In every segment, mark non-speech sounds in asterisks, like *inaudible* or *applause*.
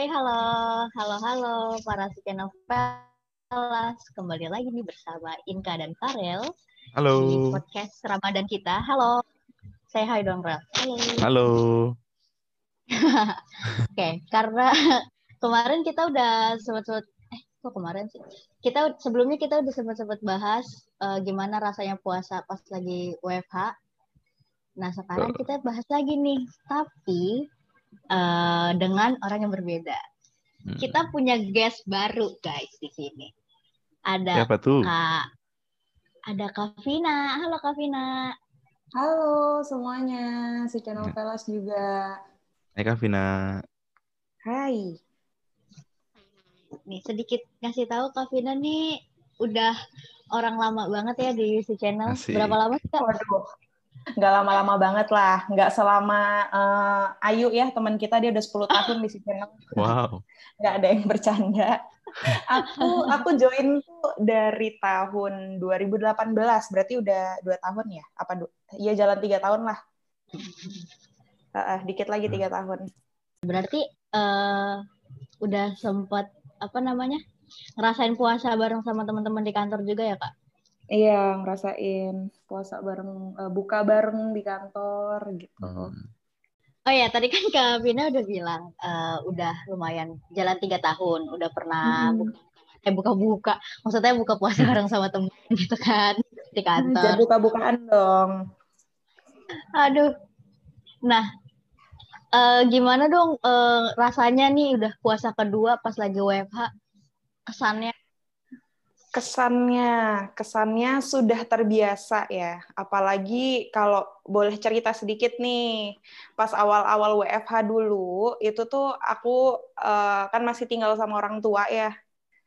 Hai, halo, halo, halo para Novelas. Kembali lagi nih bersama Inka dan Farel Halo. di podcast Ramadan kita. Halo, saya hai dong, Rel. Halo. Halo. *laughs* Oke, karena *laughs* kemarin kita udah sempat-sempat, eh kok kemarin sih? Kita sebelumnya kita udah sempat-sempat bahas eh, gimana rasanya puasa pas lagi WFH. Nah, sekarang kita bahas lagi nih, tapi eh, dengan orang yang berbeda. Hmm. Kita punya guest baru guys di sini. Ada Siapa tuh? Kak ada Kak Vina. Halo Kak Vina. Halo semuanya, si channel Ya. Velas juga. Hai Kak Vina. Hai. Nih sedikit ngasih tahu Kak Vina nih udah orang lama banget ya di si channel. Asik. Berapa lama sih Kak? Waduh, nggak lama-lama banget lah. Nggak selama eh, Ayu ya, teman kita dia udah 10 tahun di si channel. Wow. Nggak ada yang bercanda. Aku aku join tuh dari tahun 2018, berarti udah dua tahun ya? Apa Iya jalan tiga tahun lah. Eh, eh, dikit lagi tiga tahun. Berarti eh udah sempat apa namanya? ngerasain puasa bareng sama teman-teman di kantor juga ya Kak? Iya, ngerasain puasa bareng, eh, buka bareng di kantor gitu. Hmm. Oh ya, tadi kan Kak Vina udah bilang eh, udah lumayan jalan tiga tahun, udah pernah Hmm. buka, eh buka-buka, maksudnya buka puasa bareng sama temen *laughs* gitu kan di Jangan kantor. buka-bukaan dong. Aduh, nah eh, gimana dong eh, rasanya nih udah puasa kedua pas lagi WFH, kesannya? Kesannya, kesannya sudah terbiasa ya. Apalagi kalau boleh cerita sedikit nih, pas awal-awal WFH dulu, itu tuh aku eh, kan masih tinggal sama orang tua ya.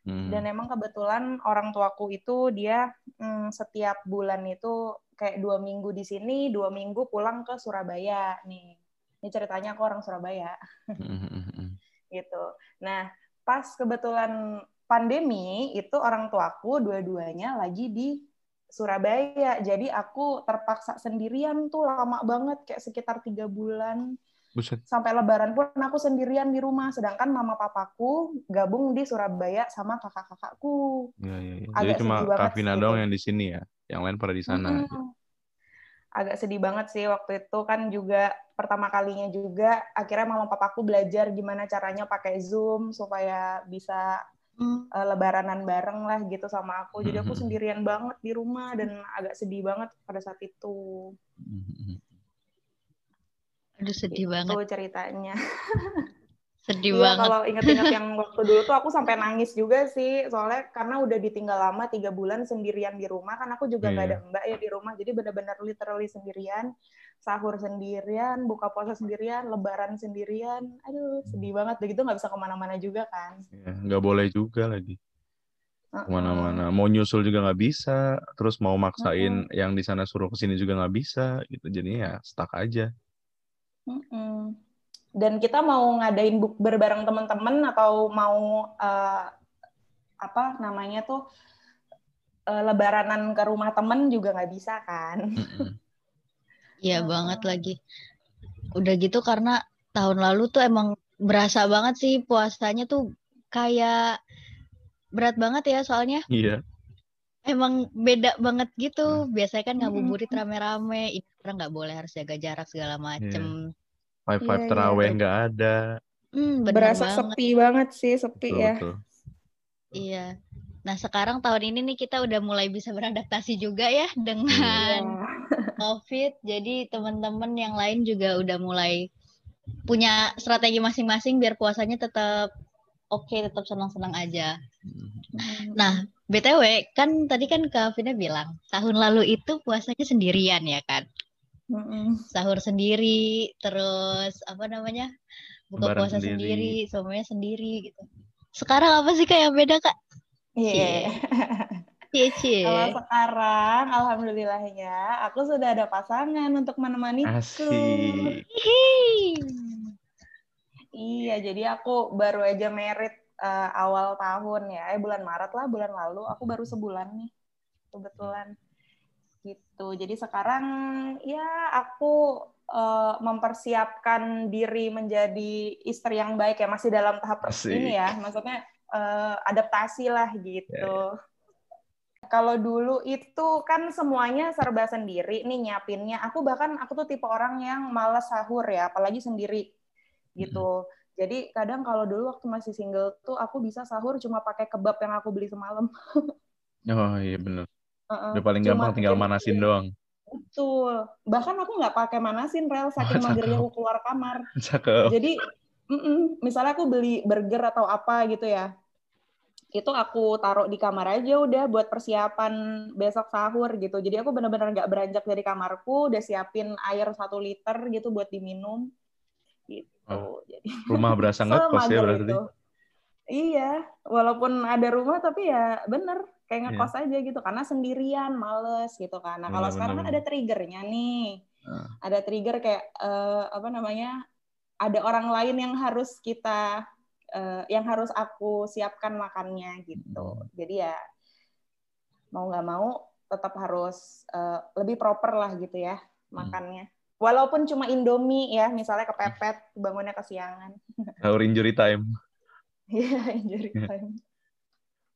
Hmm. Dan emang kebetulan orang tuaku itu dia mm, setiap bulan itu kayak dua minggu di sini, dua minggu pulang ke Surabaya nih. Ini ceritanya aku orang Surabaya Hmm, hmm, hmm. gitu. Nah, pas kebetulan pandemi itu orang tuaku dua-duanya lagi di Surabaya. Jadi aku terpaksa sendirian tuh lama banget kayak sekitar tiga bulan Buset. sampai Lebaran pun aku sendirian di rumah. Sedangkan mama papaku gabung di Surabaya sama kakak-kakakku. Ya, ya, ya. Jadi cuma sedih banget Kak Vina sih doang itu. yang di sini ya. Yang lain pada di sana. Mm-mm. Agak sedih banget sih waktu itu kan juga pertama kalinya juga akhirnya mama papaku belajar gimana caranya pakai Zoom supaya bisa Hmm, eh, lebaranan bareng lah gitu sama aku. Jadi aku Mhm. sendirian banget di rumah dan agak sedih banget pada saat itu. Hmm, hmm, hmm. aduh sedih Itu banget, ceritanya. *laughs* sedih Iya, banget. kalau inget-inget yang *laughs* waktu dulu tuh aku sampai nangis juga sih, soalnya karena udah ditinggal lama tiga bulan sendirian di rumah, kan aku juga nggak Iya. ada mbak ya di rumah, jadi benar-benar literally sendirian, sahur sendirian, buka puasa sendirian, lebaran sendirian, aduh sedih banget, begitu nggak bisa ke mana-mana juga kan. Ya, nggak boleh juga lagi ke mana-mana. Mau nyusul juga nggak bisa. Terus mau maksain yang di sana suruh ke sini juga nggak bisa. Gitu. Jadinya ya stuck aja. Mm-mm. Dan kita mau ngadain bukber bareng teman-teman atau mau eh, apa namanya tuh eh, lebaranan ke rumah temen juga nggak bisa kan? Hmm, Iya banget lagi. Udah gitu karena tahun lalu tuh emang berasa banget sih puasanya tuh kayak berat banget ya soalnya Iya. emang beda banget Hmm. gitu. Biasanya kan ngabuburit rame-rame, ini sekarang nggak boleh harus jaga jarak segala macem. Five Iya, five iya. terawih nggak ada. Hmm, Berasa banget. sepi banget sih, sepi Betul, ya. betul. Iya. Nah sekarang tahun ini nih kita udah mulai bisa beradaptasi juga ya Iya. dengan COVID. Jadi teman-teman yang lain juga udah mulai punya strategi masing-masing biar puasanya tetap oke, tetap senang-senang aja. Hmm. Nah, BTW kan tadi kan Kak Vina bilang tahun lalu itu puasanya sendirian ya kan? Mm-mm. Sahur sendiri, terus apa namanya? Buka Lebaran puasa sendiri. sendiri, semuanya sendiri gitu. Sekarang apa sih Kak yang beda Kak? Iya. Cie cie. Kalau sekarang, alhamdulillahnya, aku sudah ada pasangan untuk menemaniku. Asik. Hihi. Iya, jadi aku baru aja merit eh, awal tahun ya, eh bulan Maret lah, bulan lalu. Aku baru sebulan nih, kebetulan. gitu jadi sekarang ya aku uh, mempersiapkan diri menjadi istri yang baik ya masih dalam tahap Asik. ini ya maksudnya uh, adaptasi lah gitu Ya, kalau dulu itu kan semuanya serba sendiri nih nyiapinnya aku bahkan aku tuh tipe orang yang malas sahur ya apalagi sendiri gitu jadi kadang kalau dulu waktu masih single tuh aku bisa sahur cuma pakai kebab yang aku beli semalam *laughs* Oh iya bener. Heeh. Udah paling Cuma gampang tinggal jadi- manasin doang. Betul. Bahkan aku nggak pakai manasin rel saking *laughs* Cakep. magernya aku keluar kamar. Cakep. Jadi mm-mm, misalnya aku beli burger atau apa gitu ya, itu aku taruh di kamar aja udah buat persiapan besok sahur gitu. Jadi aku benar-benar nggak beranjak dari kamarku, udah siapin air satu liter gitu buat diminum. Gitu. Oh. Jadi *laughs* Rumah berasa ngekos ya semager berarti. itu. Iya, walaupun ada rumah tapi ya bener kayak Iya. ngekos aja gitu karena sendirian, males gitu kan. Nah kalau Benar, sekarang kan ada triggernya nih, Ah. ada trigger kayak eh, apa namanya, ada orang lain yang harus kita, eh, yang harus aku siapkan makannya gitu. Hmm. Jadi ya mau nggak mau tetap harus eh, lebih proper lah gitu ya Hmm. makannya. Walaupun cuma Indomie ya, misalnya kepepet, bangunnya kesiangan. *laughs* Sahur injury time. Iya, injury *laughs* time.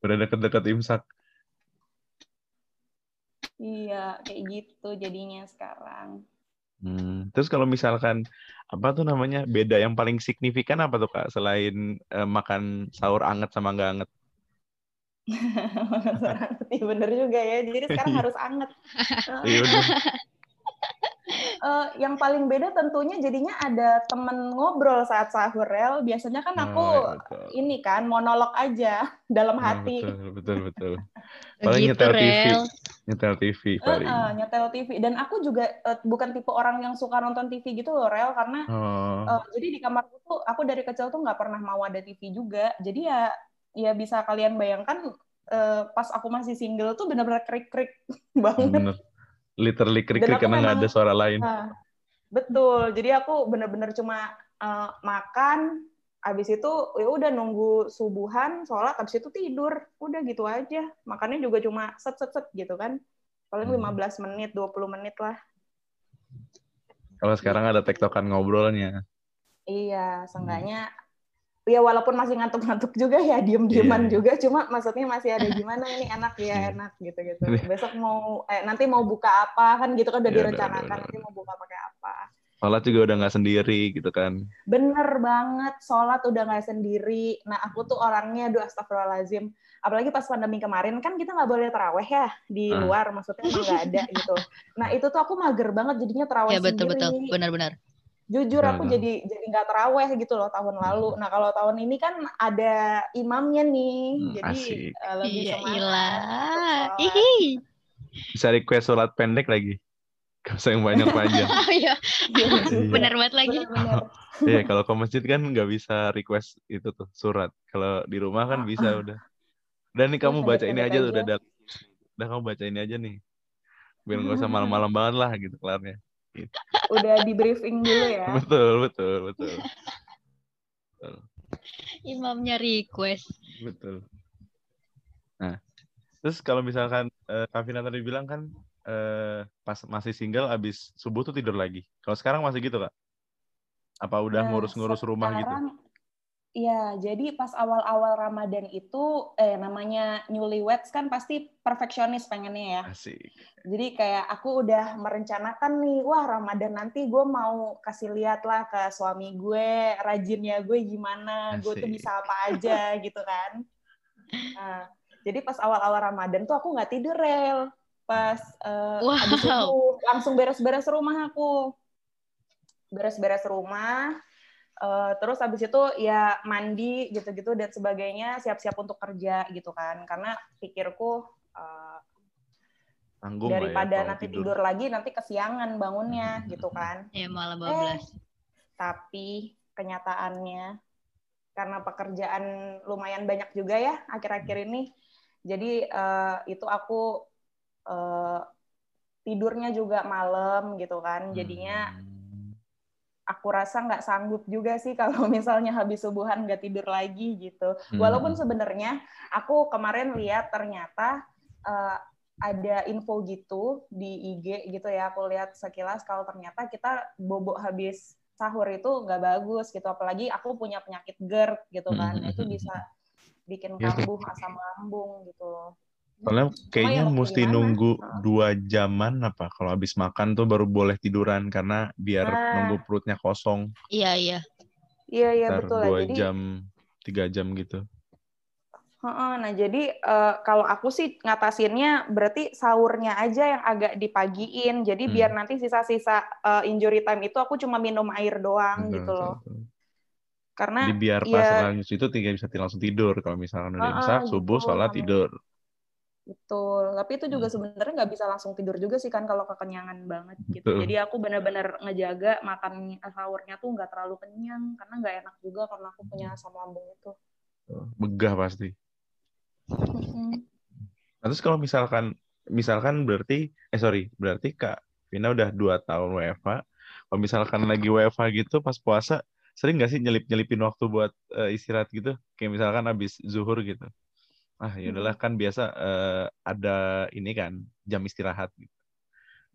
Udah deket-deket imsak. Iya, kayak gitu jadinya sekarang. Hmm. Terus kalau misalkan apa tuh namanya beda yang paling signifikan apa tuh kak selain eh, makan sahur anget sama nggak anget? *laughs* Iya bener juga ya. Jadi sekarang Iya. *laughs* harus anget. Iya. *laughs* Eh, yang paling beda tentunya jadinya ada temen ngobrol saat sahur rel. Biasanya kan aku Oh, iya, betul. ini kan monolog aja dalam Nah, hati. betul betul betul. Paling Gitu, nyetel TV. Nyetel TV paling. Heeh, nyetel TV. Dan aku juga eh, bukan tipe orang yang suka nonton TV gitu loh rel karena Oh. Eh, jadi di kamarku tuh aku dari kecil tuh nggak pernah mau ada TV juga. Jadi ya ya bisa kalian bayangkan eh, pas aku masih single tuh benar-benar krik-krik *laughs* banget. bener. Literally krik-krik karena nggak ada suara lain. Nah, betul. Jadi aku benar-benar cuma eh, makan, habis itu ya udah nunggu subuhan, sholat, habis itu tidur. Udah gitu aja. Makannya juga cuma set set set gitu kan. Paling Hmm. 15 menit, 20 menit lah. Kalau sekarang ada tektokan ngobrolnya. Iya, seenggaknya ya walaupun masih ngantuk-ngantuk juga ya diem-dieman Iya. juga cuma maksudnya masih ada gimana ini enak Iya. ya enak gitu-gitu. Besok mau eh nanti mau buka apa kan gitu kan udah Iya, direncanakan nanti mau buka pakai apa. Sholat juga udah nggak sendiri gitu kan. Bener banget sholat udah nggak sendiri. Nah aku tuh orangnya aduh astagfirullahaladzim. Apalagi pas pandemi kemarin kan kita nggak boleh teraweh ya di Ah. luar maksudnya emang nggak ada gitu. Nah itu tuh aku mager banget jadinya teraweh Ya betul betul, sendiri. benar-benar. jujur aku Benar. jadi jadi nggak teraweh gitu loh tahun lalu. Nah kalau tahun ini kan ada imamnya nih, Hmm, jadi asik. eh, lebih Iya semangat. Bisa request sholat pendek lagi. Gak usah yang banyak panjang. Oh *laughs* iya, Iya, benar banget lagi. *laughs* Iya, kalau ke masjid kan nggak bisa request itu tuh surat. Kalau di rumah kan bisa udah. Dan nih kamu baca ini aja tuh udah ada. Udah kamu baca ini aja nih. Biar nggak usah malam-malam banget lah gitu kelarnya. Udah di briefing dulu ya. *laughs* Betul, betul, betul. Imamnya request. Betul. Nah, terus kalau misalkan eh, Kak Vina tadi bilang kan eh, pas masih single abis subuh tuh tidur lagi. Kalau sekarang masih gitu kak? Apa udah Nah, ngurus-ngurus rumah gitu? Iya, jadi pas awal-awal Ramadan itu, eh namanya newlyweds kan pasti perfeksionis pengennya ya. Asik. Jadi kayak aku udah merencanakan nih, wah Ramadan nanti gue mau kasih lihat lah ke suami gue, rajinnya gue gimana, gue tuh bisa apa aja gitu kan. *laughs* Nah, jadi pas awal-awal Ramadan tuh aku nggak tidur rel, pas eh, Wow. habis subuh langsung beres-beres rumah aku, beres-beres rumah. eh, terus habis itu ya mandi gitu-gitu dan sebagainya siap-siap untuk kerja gitu kan karena pikirku eh, Tanggung ya daripada kalau nanti tidur. lagi nanti kesiangan bangunnya Hmm. gitu kan Ya malah eh 12. tapi kenyataannya karena pekerjaan lumayan banyak juga ya akhir-akhir ini jadi eh, itu aku eh, tidurnya juga malam gitu kan. Jadinya Hmm. aku rasa nggak sanggup juga sih *laughs* kalau misalnya habis subuhan nggak tidur lagi gitu. Hmm. walaupun sebenarnya aku kemarin lihat ternyata eh, ada info gitu di IG gitu ya. Aku lihat sekilas kalau ternyata kita bobok habis sahur itu nggak bagus gitu. Apalagi aku punya penyakit GERD gitu kan. Hmm. itu bisa bikin Iya kambuh asam lambung gitu Soalnya kayaknya ya mau mesti gimana? nunggu dua jaman apa kalau habis makan tuh baru boleh tiduran karena biar Nah. nunggu perutnya kosong Iya, iya. iya iya betul lah dua jadi jam tiga jam gitu. Heeh, nah jadi eh, kalau aku sih ngatasinnya berarti sahurnya aja yang agak dipagiin. Jadi Hmm. biar nanti sisa-sisa eh, injury time itu aku cuma minum air doang Betul, gitu loh. betul. Karena Jadi biar pas ya lanjut itu tinggal bisa langsung tidur kalau misalkan udah Heeh, imsak subuh gitu, sholat tidur. Betul. Tapi itu juga Hmm. sebenarnya nggak bisa langsung tidur juga sih kan kalau kekenyangan banget gitu. Betul. Jadi aku benar-benar ngejaga makan sahurnya tuh nggak terlalu kenyang karena nggak enak juga karena aku punya asam lambung itu. Begah pasti. *laughs* Nah, terus kalau misalkan misalkan berarti eh sorry berarti Kak Vina udah dua tahun WFH. Kalau misalkan lagi WFH gitu pas puasa sering nggak sih nyelip nyelipin waktu buat eh, istirahat gitu? Kayak misalkan habis zuhur gitu. Ah ya udahlah kan biasa eh, ada ini kan jam istirahat gitu.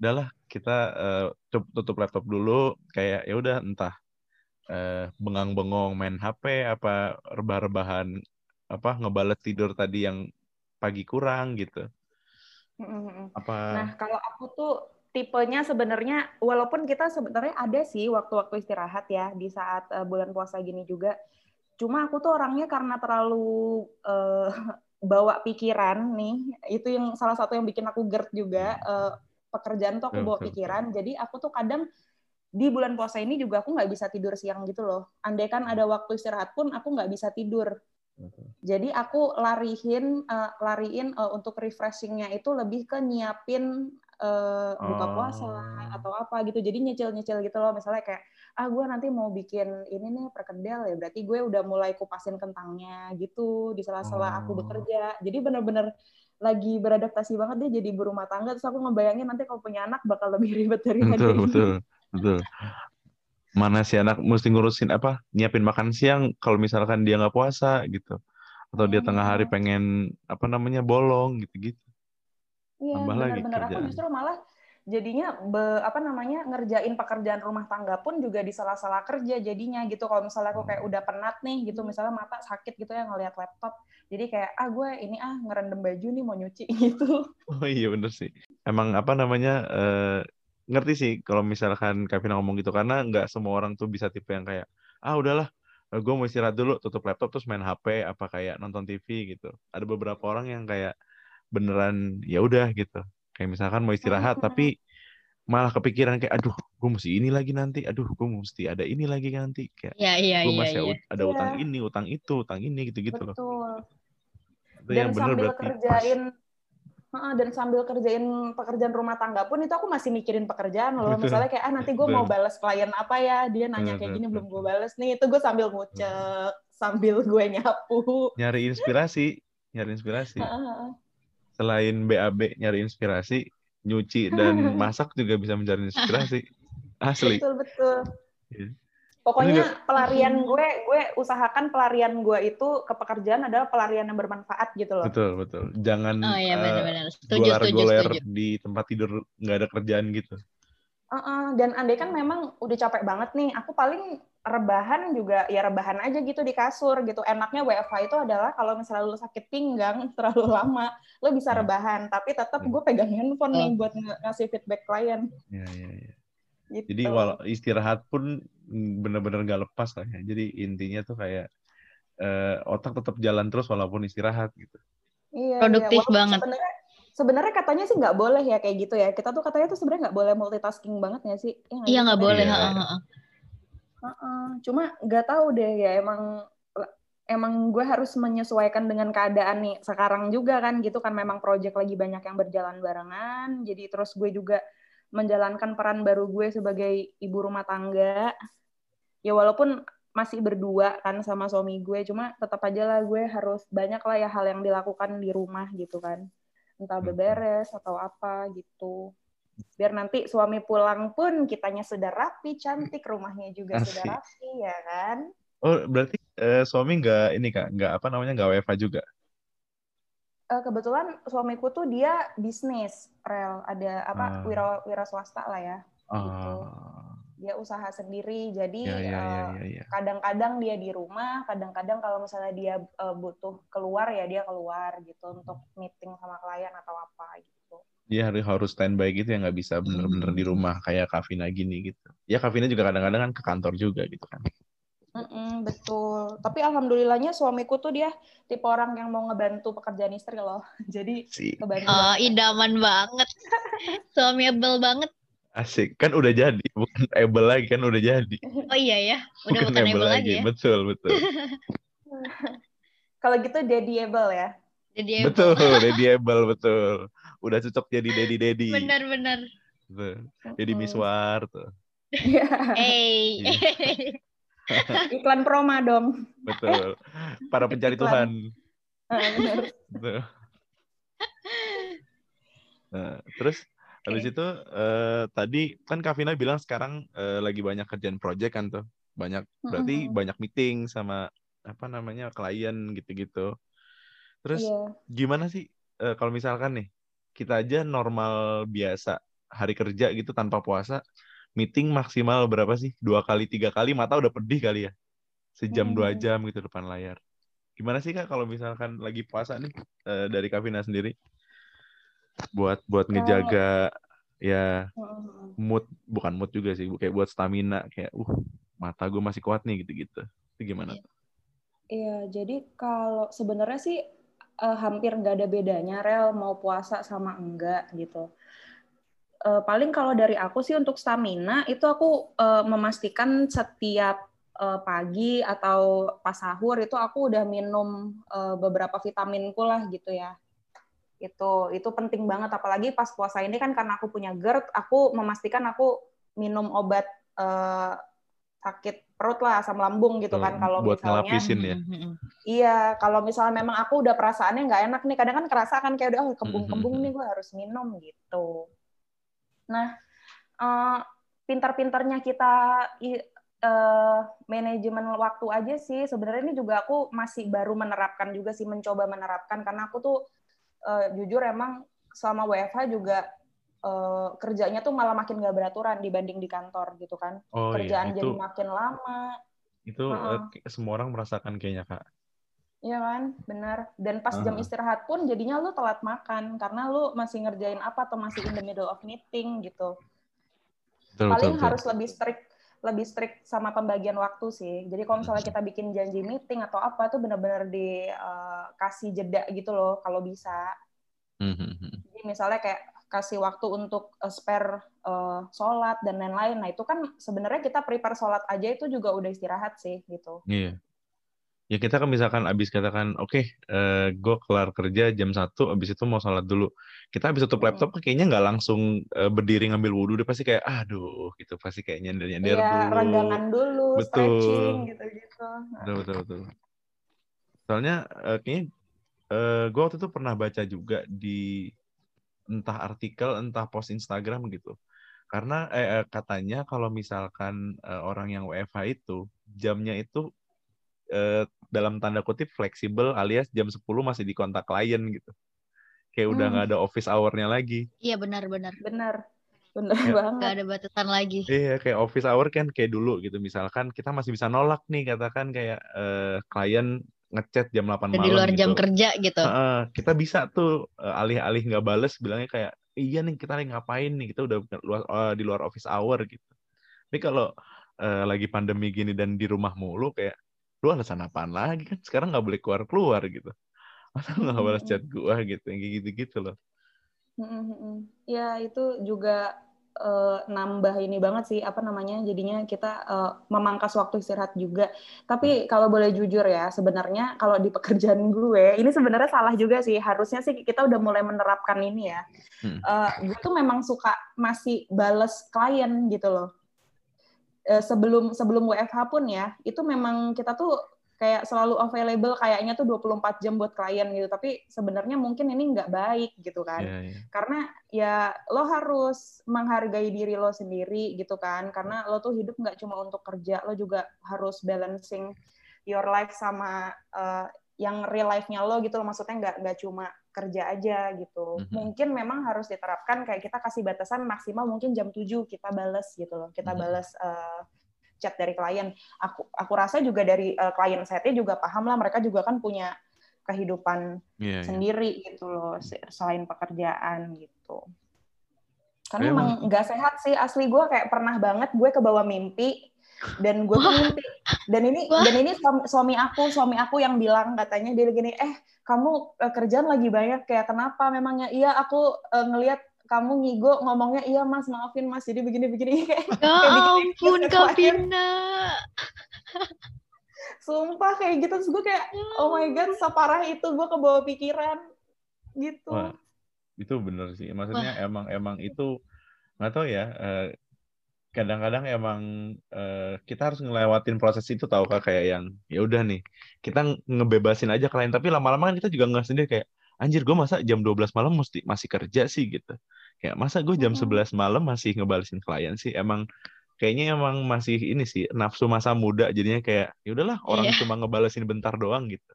Udahlah kita eh, tutup, laptop dulu kayak ya udah entah eh, bengang-bengong main HP apa rebah-rebahan apa ngebales tidur tadi yang pagi kurang gitu. Apa Nah, kalau aku tuh tipenya sebenarnya walaupun kita sebenarnya ada sih waktu-waktu istirahat ya di saat eh, bulan puasa gini juga. Cuma aku tuh orangnya karena terlalu eh, *laughs* bawa pikiran nih, itu yang salah satu yang bikin aku GERD juga eh, pekerjaan tuh aku Betul, bawa betul, pikiran. Jadi aku tuh kadang di bulan puasa ini juga aku nggak bisa tidur siang gitu loh. Andai kan ada waktu istirahat pun aku nggak bisa tidur. Jadi aku larihin eh, lariin eh, untuk refreshingnya itu lebih ke nyiapin eh, buka puasa Oh. atau apa gitu. Jadi nyicil-nyicil gitu loh. Misalnya kayak ah gue nanti mau bikin ini nih perkedel ya berarti gue udah mulai kupasin kentangnya gitu di sela-sela aku Oh. bekerja. Jadi bener-bener lagi beradaptasi banget dia jadi berumah tangga terus aku ngebayangin nanti kalau punya anak bakal lebih *laughs* ribet dari betul ini. betul betul. Mana si anak mesti ngurusin apa? Nyiapin makan siang kalau misalkan dia nggak puasa gitu. Atau dia tengah hari Hmm. pengen apa namanya bolong gitu-gitu. Iya, Tambah lagi benar-benar aku justru malah jadinya be- apa namanya ngerjain pekerjaan rumah tangga pun juga di sela-sela kerja jadinya gitu. Kalau misalnya aku Hmm. kayak udah penat nih gitu, misalnya mata sakit gitu ya ngelihat laptop, jadi kayak ah gue ini ah ngerendam baju nih mau nyuci *laughs* gitu. Oh iya bener sih. Emang apa namanya eh, ngerti sih kalau misalkan Kevin ngomong gitu karena nggak semua orang tuh bisa tipe yang kayak ah udahlah gue mau istirahat dulu tutup laptop terus main HP apa kayak nonton TV gitu. Ada beberapa orang yang kayak beneran ya udah gitu. Kayak misalkan mau istirahat Hmm. tapi malah kepikiran kayak aduh gue mesti ini lagi nanti aduh gue mesti ada ini lagi nanti kayak Iya, iya, gue iya, masih ut- ada Iya. utang ini utang itu utang ini gitu-gitu loh Betul. itu Dan yang bener sambil pas kerjain Heeh, dan sambil kerjain pekerjaan rumah tangga pun itu aku masih mikirin pekerjaan loh. Betul. Misalnya kayak ah nanti gue mau balas klien apa ya, dia nanya kayak gini belum gue balas nih. Itu gue sambil ngucek, sambil gue nyapu. nyari inspirasi nyari inspirasi. Selain BAB nyari inspirasi, nyuci dan *laughs* masak juga bisa mencari inspirasi. *laughs* Asli. Betul betul. Iya. Pokoknya pelarian gue, gue usahakan pelarian gue itu ke pekerjaan adalah pelarian yang bermanfaat gitu loh. Betul, betul. Jangan Oh iya. Setuju, setuju, goler-goler setuju. di tempat tidur nggak ada kerjaan gitu. Heeh, dan andai kan memang udah capek banget nih, aku paling rebahan juga ya rebahan aja gitu di kasur gitu. Enaknya WFH itu adalah kalau misalnya lu sakit pinggang *laughs* terlalu lama, lu bisa Hmm. rebahan, tapi tetap Hmm. gue pegang handphone nih Oh. buat ng- ngasih feedback klien. Ya, ya, ya. Gitu. Jadi walau istirahat pun bener-bener nggak lepas lah ya. Jadi intinya tuh kayak eh, otak tetap jalan terus walaupun istirahat gitu. Iya, Produktif iya. Banget. Sebenarnya sebenarnya katanya sih nggak boleh ya kayak gitu ya. Kita tuh katanya tuh sebenarnya nggak boleh multitasking banget nggak sih? Ya Iya nggak Katanya boleh. Iya. heeh, heeh. Heeh, Cuma nggak tahu deh ya emang emang gue harus menyesuaikan dengan keadaan nih sekarang juga kan gitu kan memang project lagi banyak yang berjalan barengan jadi terus gue juga menjalankan peran baru gue sebagai ibu rumah tangga ya walaupun masih berdua kan sama suami gue cuma tetap aja lah gue harus banyak lah ya hal yang dilakukan di rumah gitu kan entah Hmm. beberes atau apa gitu biar nanti suami pulang pun kitanya sudah rapi cantik rumahnya juga sudah Asik. rapi ya kan Oh berarti eh, suami nggak ini kak nggak apa namanya nggak WFH juga? uh, kebetulan suamiku tuh dia bisnis rel ada apa Ah. wira wira swasta lah ya gitu. Dia usaha sendiri jadi ya, ya, ya, uh, ya, ya. kadang-kadang dia di rumah kadang-kadang kalau misalnya dia uh, butuh keluar ya dia keluar gitu untuk meeting sama klien atau apa gitu Dia harus harus standby gitu ya nggak bisa bener-bener di rumah kayak Kavina gini gitu. Ya Kavina juga kadang-kadang kan ke kantor juga gitu kan. Mm-mm, betul tapi alhamdulillahnya suamiku tuh dia tipe orang yang mau ngebantu pekerjaan istri loh *laughs* jadi Sih. kebantu Oh, banget. idaman banget. *laughs* Suami banget. Asik. Kan udah jadi, bukan able lagi kan udah jadi. Oh iya ya, udah bukan able lagi ya. Betul, betul. kalau gitu daddyable ya Jadi able. betul, daddy able, betul. Udah cocok jadi daddy daddy. Benar-benar. Betul. Jadi miswar tuh. *laughs* Iya. Hey. *laughs* iklan proma dong Betul. Para pencari Iklan. Tuhan. Ah. Betul. Nah, terus habis itu eh, tadi kan Kavina bilang sekarang eh, lagi banyak kerjaan project kan tuh. Banyak berarti Mm-mm. banyak meeting sama apa namanya klien gitu-gitu. Terus Iya. gimana sih eh, kalau misalkan nih kita aja normal biasa hari kerja gitu tanpa puasa meeting maksimal berapa sih dua kali tiga kali mata udah pedih kali ya sejam dua Hmm. jam gitu depan layar gimana sih kak kalau misalkan lagi puasa nih eh, dari Kavina sendiri buat buat ngejaga ya Mm-mm. mood bukan mood juga sih kayak buat stamina kayak uh mata gue masih kuat nih gitu-gitu itu gimana Iya. Iya, jadi kalau sebenarnya sih eh, hampir nggak ada bedanya rel mau puasa sama enggak gitu. Eh, paling kalau dari aku sih untuk stamina itu aku eh, memastikan setiap pagi atau pas sahur itu aku udah minum beberapa vitaminku lah gitu ya. Itu itu penting banget apalagi pas puasa ini kan karena aku punya GERD, aku memastikan aku minum obat eh, sakit perut lah asam lambung gitu kan Tuh, kalau buat misalnya ngelapisin ya Mm-mm. Iya, kalau misalnya memang aku udah perasaannya nggak enak nih, kadang kan kerasa kan kayak udah oh, kembung-kembung nih, gue harus minum gitu. Nah, eh, pintar-pintarnya kita eh, manajemen waktu aja sih. Sebenarnya ini juga aku masih baru menerapkan juga sih, mencoba menerapkan karena aku tuh eh, jujur emang selama WFH juga eh, kerjanya tuh malah makin nggak beraturan dibanding di kantor gitu kan. oh Kerjaan iya jadi itu makin lama. itu kayak semua orang merasakan kayaknya kak Iya kan, benar. Dan pas jam Ah. istirahat pun jadinya lu telat makan karena lu masih ngerjain apa atau masih in the middle of meeting gitu. betul Paling betul, betul. harus lebih strict lebih strict sama pembagian waktu sih. Jadi kalau misalnya kita bikin janji meeting atau apa tuh benar-benar dikasih jeda gitu loh kalau bisa. Mhm. Jadi misalnya kayak kasih waktu untuk eh, spare eh, sholat dan lain-lain. Nah itu kan sebenarnya kita prepare sholat aja itu juga udah istirahat sih gitu. Iya. Ya kita kan misalkan abis katakan, oke, eh gue kelar kerja jam 1, abis itu mau sholat dulu. Kita abis tutup laptop kayaknya nggak langsung eh, berdiri ngambil wudhu, dia pasti kayak, aduh, gitu. Pasti kayak nyender-nyender Iya, dulu. renggangan dulu, Betul. stretching gitu-gitu. Betul, betul, betul. Soalnya eh, kayaknya eh gue waktu itu pernah baca juga di entah artikel, entah post Instagram gitu. Karena eh, eh, katanya kalau misalkan eh, orang yang WFH itu, jamnya itu eh, dalam tanda kutip fleksibel alias jam 10 masih di kontak klien gitu. Kayak udah Hmm. nggak ada office hour-nya lagi. Iya benar-benar. Bener, bener Ya. banget. Gak ada batasan lagi. Iya, kayak office hour kan kayak dulu gitu. Misalkan kita masih bisa nolak nih, katakan kayak eh, klien ngechat jam 8 Udah malam di luar jam gitu. kerja gitu. Heeh, kita bisa tuh eh, alih-alih nggak bales bilangnya kayak iya nih kita lagi ngapain nih kita udah luar, eh, di luar office hour gitu. Tapi kalau eh, lagi pandemi gini dan di rumah mulu kayak lu alasan apaan lagi kan sekarang nggak boleh keluar keluar gitu. Masa nggak balas chat gua gitu yang kayak gitu-gitu loh. Mm-mm. Ya itu juga eh, nambah ini banget sih apa namanya jadinya kita eh, memangkas waktu istirahat juga. Tapi kalau boleh jujur ya sebenarnya kalau di pekerjaan *laughs* gue ini sebenarnya salah juga sih. Harusnya sih kita udah mulai menerapkan ini ya. Hmm. Eh, gue tuh memang suka masih bales klien gitu loh. Eh, sebelum sebelum WFH pun ya itu memang kita tuh kayak selalu available kayaknya tuh 24 jam buat klien gitu. Tapi sebenarnya mungkin ini nggak baik gitu kan. Iya, iya. karena ya lo harus menghargai diri lo sendiri gitu kan. Karena lo tuh hidup nggak cuma untuk kerja lo juga harus balancing your life sama uh, yang real life-nya lo gitu lo maksudnya nggak nggak cuma kerja aja gitu. Mhm. Mungkin memang harus diterapkan kayak kita kasih batasan maksimal mungkin jam 7 kita bales gitu loh. Kita Mhm. bales eh, chat dari klien. Aku aku rasa juga dari eh, klien setnya juga paham lah mereka juga kan punya kehidupan Iya, iya. sendiri gitu loh se- selain pekerjaan gitu. Karena emang nggak sehat sih asli gue kayak pernah banget gue ke bawah mimpi dan gue tuh Wah. mimpi dan ini Wah. dan ini suami, suami aku suami aku yang bilang katanya dia gini eh kamu eh, kerjaan lagi banyak kayak kenapa memangnya iya aku eh, ngelihat kamu ngigo ngomongnya iya mas maafin mas jadi begini begini *laughs* kayak Ya ampun. Kavina. sumpah kayak gitu terus gue kayak oh my god separah itu gue ke bawah pikiran gitu Wah, itu bener sih. Maksudnya emang emang itu nggak tahu ya. eh, kadang-kadang emang eh, kita harus ngelewatin proses itu tahu kak kayak yang ya udah nih kita nge- ngebebasin aja klien. Tapi lama-lama kan kita juga nggak sendiri kayak anjir gue masa jam 12 malam mesti masih kerja sih gitu. Kayak masa gue jam Mm-mm. 11 malam masih ngebalesin klien sih? Emang kayaknya emang masih ini sih nafsu masa muda. Jadinya kayak ya udahlah orang Iya. cuma ngebalesin bentar doang gitu.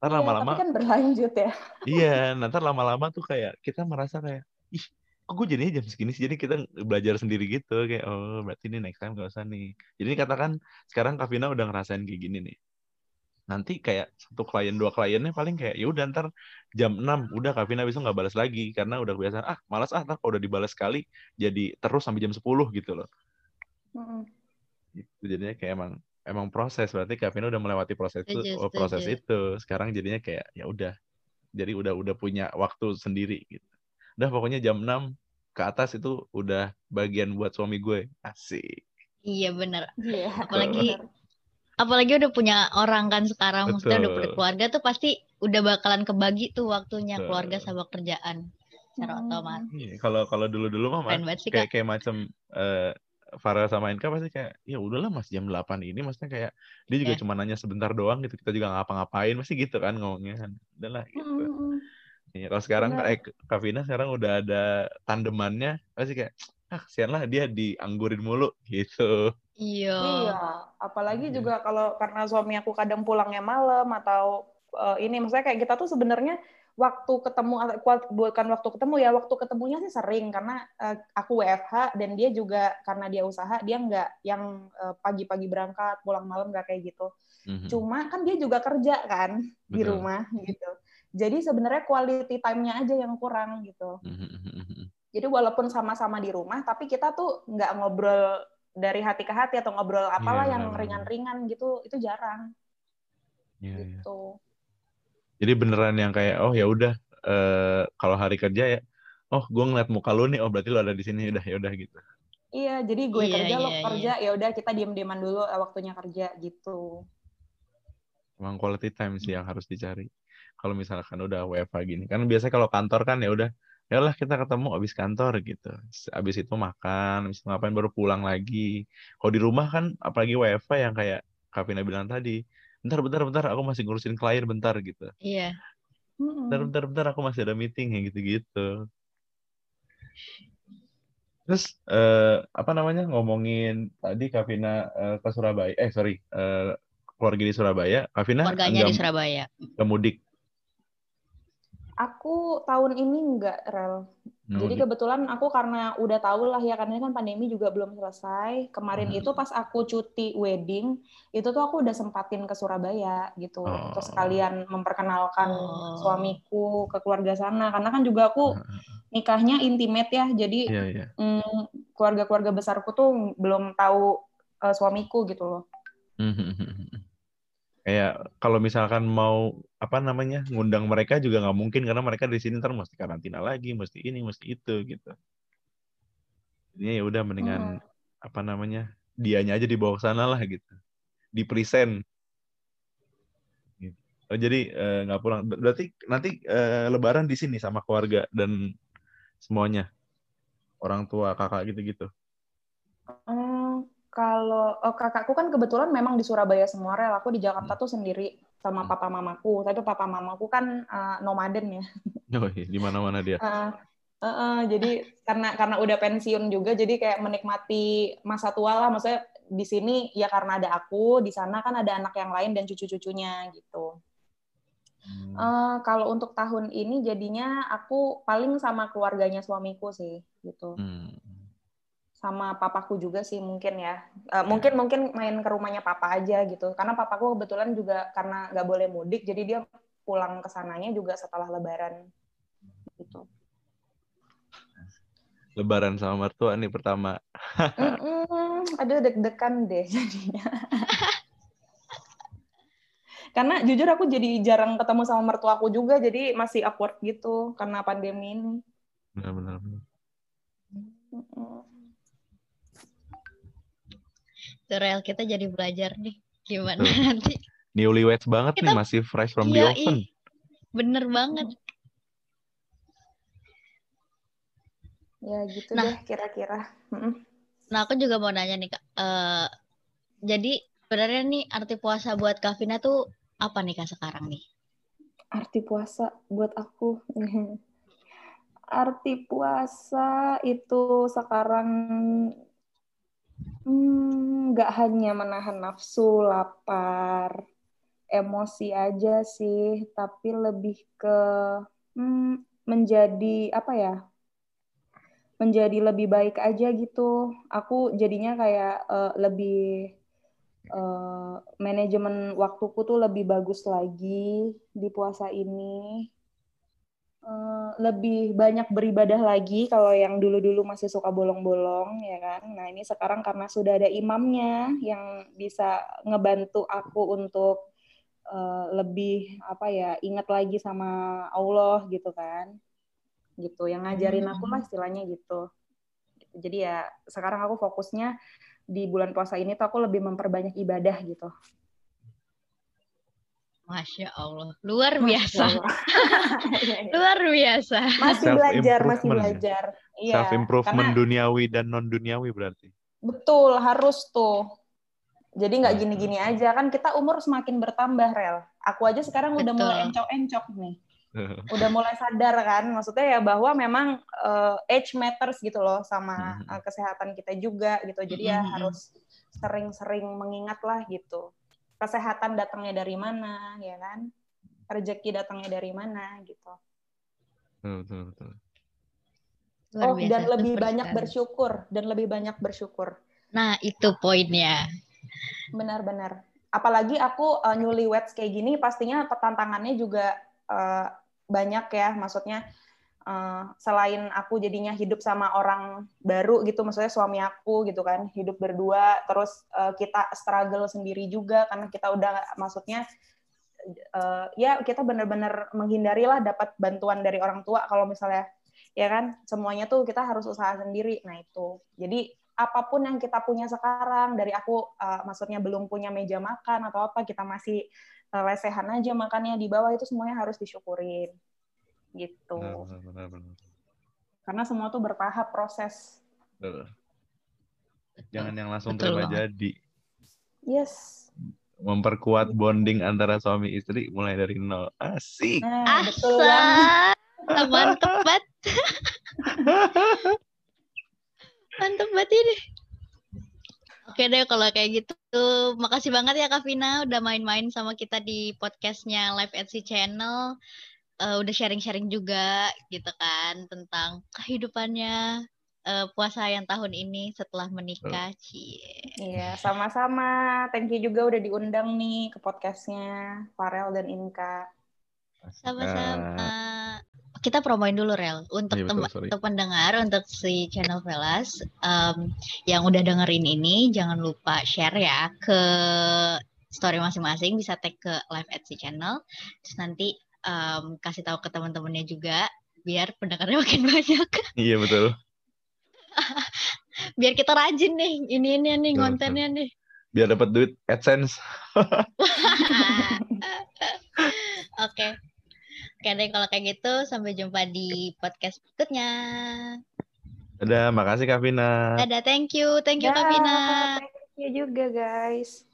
Ntar Iya, lama-lama tapi kan berlanjut ya. Iya, nanti lama-lama tuh kayak kita merasa kayak, ih, kok gue jadinya jam segini sih? Jadi kita belajar sendiri gitu, kayak oh berarti ini next time gak usah nih. Jadi katakan sekarang Kavina udah ngerasain kayak gini nih. Nanti kayak satu klien dua kliennya paling kayak ya udah ntar jam 6 udah Kavina bisa nggak balas lagi karena udah biasa ah malas ah ntar kalau udah dibalas sekali jadi terus sampai jam 10 gitu loh. Mm-mm. Gitu. Jadinya kayak emang emang proses berarti Kavina udah melewati proses itu oh, proses itu. Sekarang jadinya kayak ya udah. Jadi udah udah punya waktu sendiri gitu. Udah pokoknya jam 6 ke atas itu udah bagian buat suami gue. Asik. Iya bener. Iya. Apalagi apalagi udah punya orang kan sekarang, maksudnya udah punya Betul. keluarga tuh pasti udah bakalan kebagi tuh waktunya Betul. keluarga sama kerjaan secara Hmm. otomatis. Iya, Kalau kalau mah Mas, banget sih kayak kayak macam eh Farel sama Inka pasti kayak ya udahlah Mas jam 8 ini maksudnya kayak dia juga Iya. cuma nanya sebentar doang gitu kita juga ngapa-ngapain masih gitu kan ngomongnya kan udahlah gitu Mm-mm. Iya, kalau sekarang Benar. eh Kavina sekarang udah ada tandemannya pasti kayak ah kesian lah dia dianggurin mulu gitu Iya. Iya, apalagi Iya. juga kalau karena suami aku kadang pulangnya malam atau eh, ini, maksudnya kayak kita tuh sebenarnya waktu ketemu bukan waktu ketemu ya, waktu ketemunya sih sering karena eh, aku WFH dan dia juga karena dia usaha dia nggak yang eh, pagi-pagi berangkat pulang malam nggak kayak gitu. Mhm. Cuma kan dia juga kerja kan di Betul. rumah gitu. Jadi sebenarnya quality time-nya aja yang kurang gitu. Jadi walaupun sama-sama di rumah, tapi kita tuh nggak ngobrol dari hati ke hati atau ngobrol apalah Iya, yang benar-benar. ringan-ringan gitu, itu jarang Iya, iya. gitu. Jadi beneran yang kayak oh ya udah eh, kalau hari kerja ya oh gue ngeliat muka lu nih oh berarti lu ada di sini udah ya udah gitu. Iya, jadi gue Iya, kerja lo iya, kerja, ya udah kita diem-dieman dulu eh, waktunya kerja gitu. Emang quality time sih yang harus dicari. Kalau misalkan udah WFH gini kan biasanya kalau kantor kan ya udah ya lah kita ketemu abis kantor gitu. Abis itu makan, abis itu ngapain baru pulang lagi. Kalau di rumah kan apalagi WFH yang kayak Kavina bilang tadi, bentar bentar bentar aku masih ngurusin klien bentar gitu. Iya. Mm-mm. bentar bentar bentar aku masih ada meeting kayak gitu-gitu. Terus eh, apa namanya ngomongin tadi Kavina eh, ke Surabaya, eh sorry eh, keluarga di Surabaya, Kavina Keluarganya di Surabaya. nggak mudik. Aku tahun ini nggak rel. nggak Jadi mudik. kebetulan aku karena udah tahu lah ya karena kan pandemi juga belum selesai. Kemarin Hmm. itu pas aku cuti wedding, itu tuh aku udah sempatin ke Surabaya gitu. Oh. Terus sekalian memperkenalkan Oh. suamiku ke keluarga sana karena kan juga aku nikahnya intimate ya. Jadi Iya iya. mm, keluarga-keluarga besarku tuh belum tahu eh, suamiku gitu loh. Kayak kalau misalkan mau apa namanya ngundang mereka juga nggak mungkin karena mereka di sini ntar mesti karantina lagi, mesti ini, mesti itu gitu. Jadinya ya udah mendingan Hmm. apa namanya dianya aja dibawa ke sana lah gitu, di present. Gitu. Oh, jadi eh, nggak pulang. Ber- Berarti nanti eh, Lebaran di sini sama keluarga dan semuanya, orang tua, kakak gitu-gitu. Hmm, kalau oh, kakakku kan kebetulan memang di Surabaya semua rel. Aku di Jakarta tuh sendiri sama Hmm. papa mamaku. Tapi papa mamaku kan eh, nomaden ya. *laughs* Oh, iya, di mana-mana dia. Eh, eh, eh, jadi karena karena udah pensiun juga, jadi kayak menikmati masa tua lah. Maksudnya di sini ya karena ada aku, di sana kan ada anak yang lain dan cucu-cucunya gitu. Hmm. Eh, kalau untuk tahun ini jadinya aku paling sama keluarganya suamiku sih gitu. Hmm. Sama papaku juga sih mungkin ya. Eh, mungkin mungkin main ke rumahnya papa aja gitu. Karena papaku kebetulan juga karena nggak boleh mudik jadi dia pulang ke sananya juga setelah lebaran gitu. Lebaran sama mertua nih pertama. Mm-mm, aduh deg-degan deh jadinya. *laughs* karena jujur aku jadi jarang ketemu sama mertuaku juga jadi masih awkward gitu karena pandemi ini. Benar-benar. Rel, kita jadi belajar nih gimana Betul. nanti. Newlyweds banget nih, Kita- masih fresh from the Iya, oven. ih. Bener banget. Ya gitu Nah. deh kira-kira. Nah, aku juga mau nanya nih, Kak. Eh, jadi sebenarnya nih arti puasa buat Kavina tuh apa nih Kak sekarang nih? Arti puasa buat aku. *laughs* Arti puasa itu sekarang hmm, nggak hanya menahan nafsu, lapar, emosi aja sih, tapi lebih ke hmm, menjadi apa ya? Menjadi lebih baik aja gitu. Aku jadinya kayak eh, lebih eh, manajemen waktuku tuh lebih bagus lagi di puasa ini. Eh, lebih banyak beribadah lagi kalau yang dulu-dulu masih suka bolong-bolong ya kan. Nah, ini sekarang karena sudah ada imamnya yang bisa ngebantu aku untuk eh, lebih apa ya, ingat lagi sama Allah gitu kan. Gitu, yang ngajarin aku lah istilahnya gitu. Jadi ya sekarang aku fokusnya di bulan puasa ini tuh aku lebih memperbanyak ibadah gitu. Masya Allah, luar biasa, *laughs* Iya, iya. luar biasa. masih belajar, masih ya? belajar. Iya, Self improvement karena duniawi dan non duniawi berarti. betul harus tuh. Jadi nggak Hmm. gini-gini aja kan kita umur semakin bertambah rel. Aku aja sekarang udah Betul. mulai encok-encok nih, *laughs* udah mulai sadar kan. Maksudnya ya bahwa memang eh, age matters gitu loh sama eh, kesehatan kita juga gitu. Jadi ya Hmm. harus sering-sering mengingat lah gitu. Kesehatan datangnya dari mana ya kan? Rezeki datangnya dari mana gitu. Betul, betul, Oh, dan lebih banyak bersyukur dan lebih banyak bersyukur. Nah, itu poinnya. Benar-benar. Apalagi aku uh, newlyweds kayak gini, pastinya tantangannya juga uh, banyak ya. Maksudnya uh, selain aku jadinya hidup sama orang baru gitu, maksudnya suami aku gitu kan, hidup berdua, terus uh, kita struggle sendiri juga karena kita udah maksudnya uh, ya kita benar-benar menghindarilah dapat bantuan dari orang tua kalau misalnya ya kan semuanya tuh kita harus usaha sendiri. Nah itu. Jadi apa pun yang kita punya sekarang dari aku uh, maksudnya belum punya meja makan atau apa kita masih lesehan aja makannya di bawah itu semuanya harus disyukurin gitu Benar, benar, benar, benar. karena semua tuh bertahap proses Betul. Jangan yang langsung Betul terima banget. jadi. yes Memperkuat bonding antara suami istri mulai dari nol. Asik. nah betul banget Asa, mantep banget. *laughs* mantep banget ini. Oke deh kalau kayak gitu, makasih banget ya Kak Vina udah main-main sama kita di podcastnya Live at Sea Channel. Eh, udah sharing-sharing juga gitu kan tentang kehidupannya eh, puasa yang tahun ini setelah menikah. Cie. iya sama-sama thank you juga udah diundang nih ke podcastnya Farel dan Inka Sama-sama. Kita promoin dulu Rel untuk Iya, betul, tem- pendengar untuk si channel Velas em, yang udah dengerin ini jangan lupa share ya ke story masing-masing bisa tag ke live at si channel terus nanti em, kasih tahu ke teman-temannya juga biar pendengarnya *laughs* makin banyak. Iya betul. *laughs* biar kita rajin nih ini ini nih Betul, kontennya nih. Biar dapat duit AdSense. *laughs* oke. Oke deh kalau kayak gitu sampai jumpa di podcast berikutnya. Dadah, makasih Kak Vina. dadah thank you. Thank you Kak Dah, Vina. thank you juga guys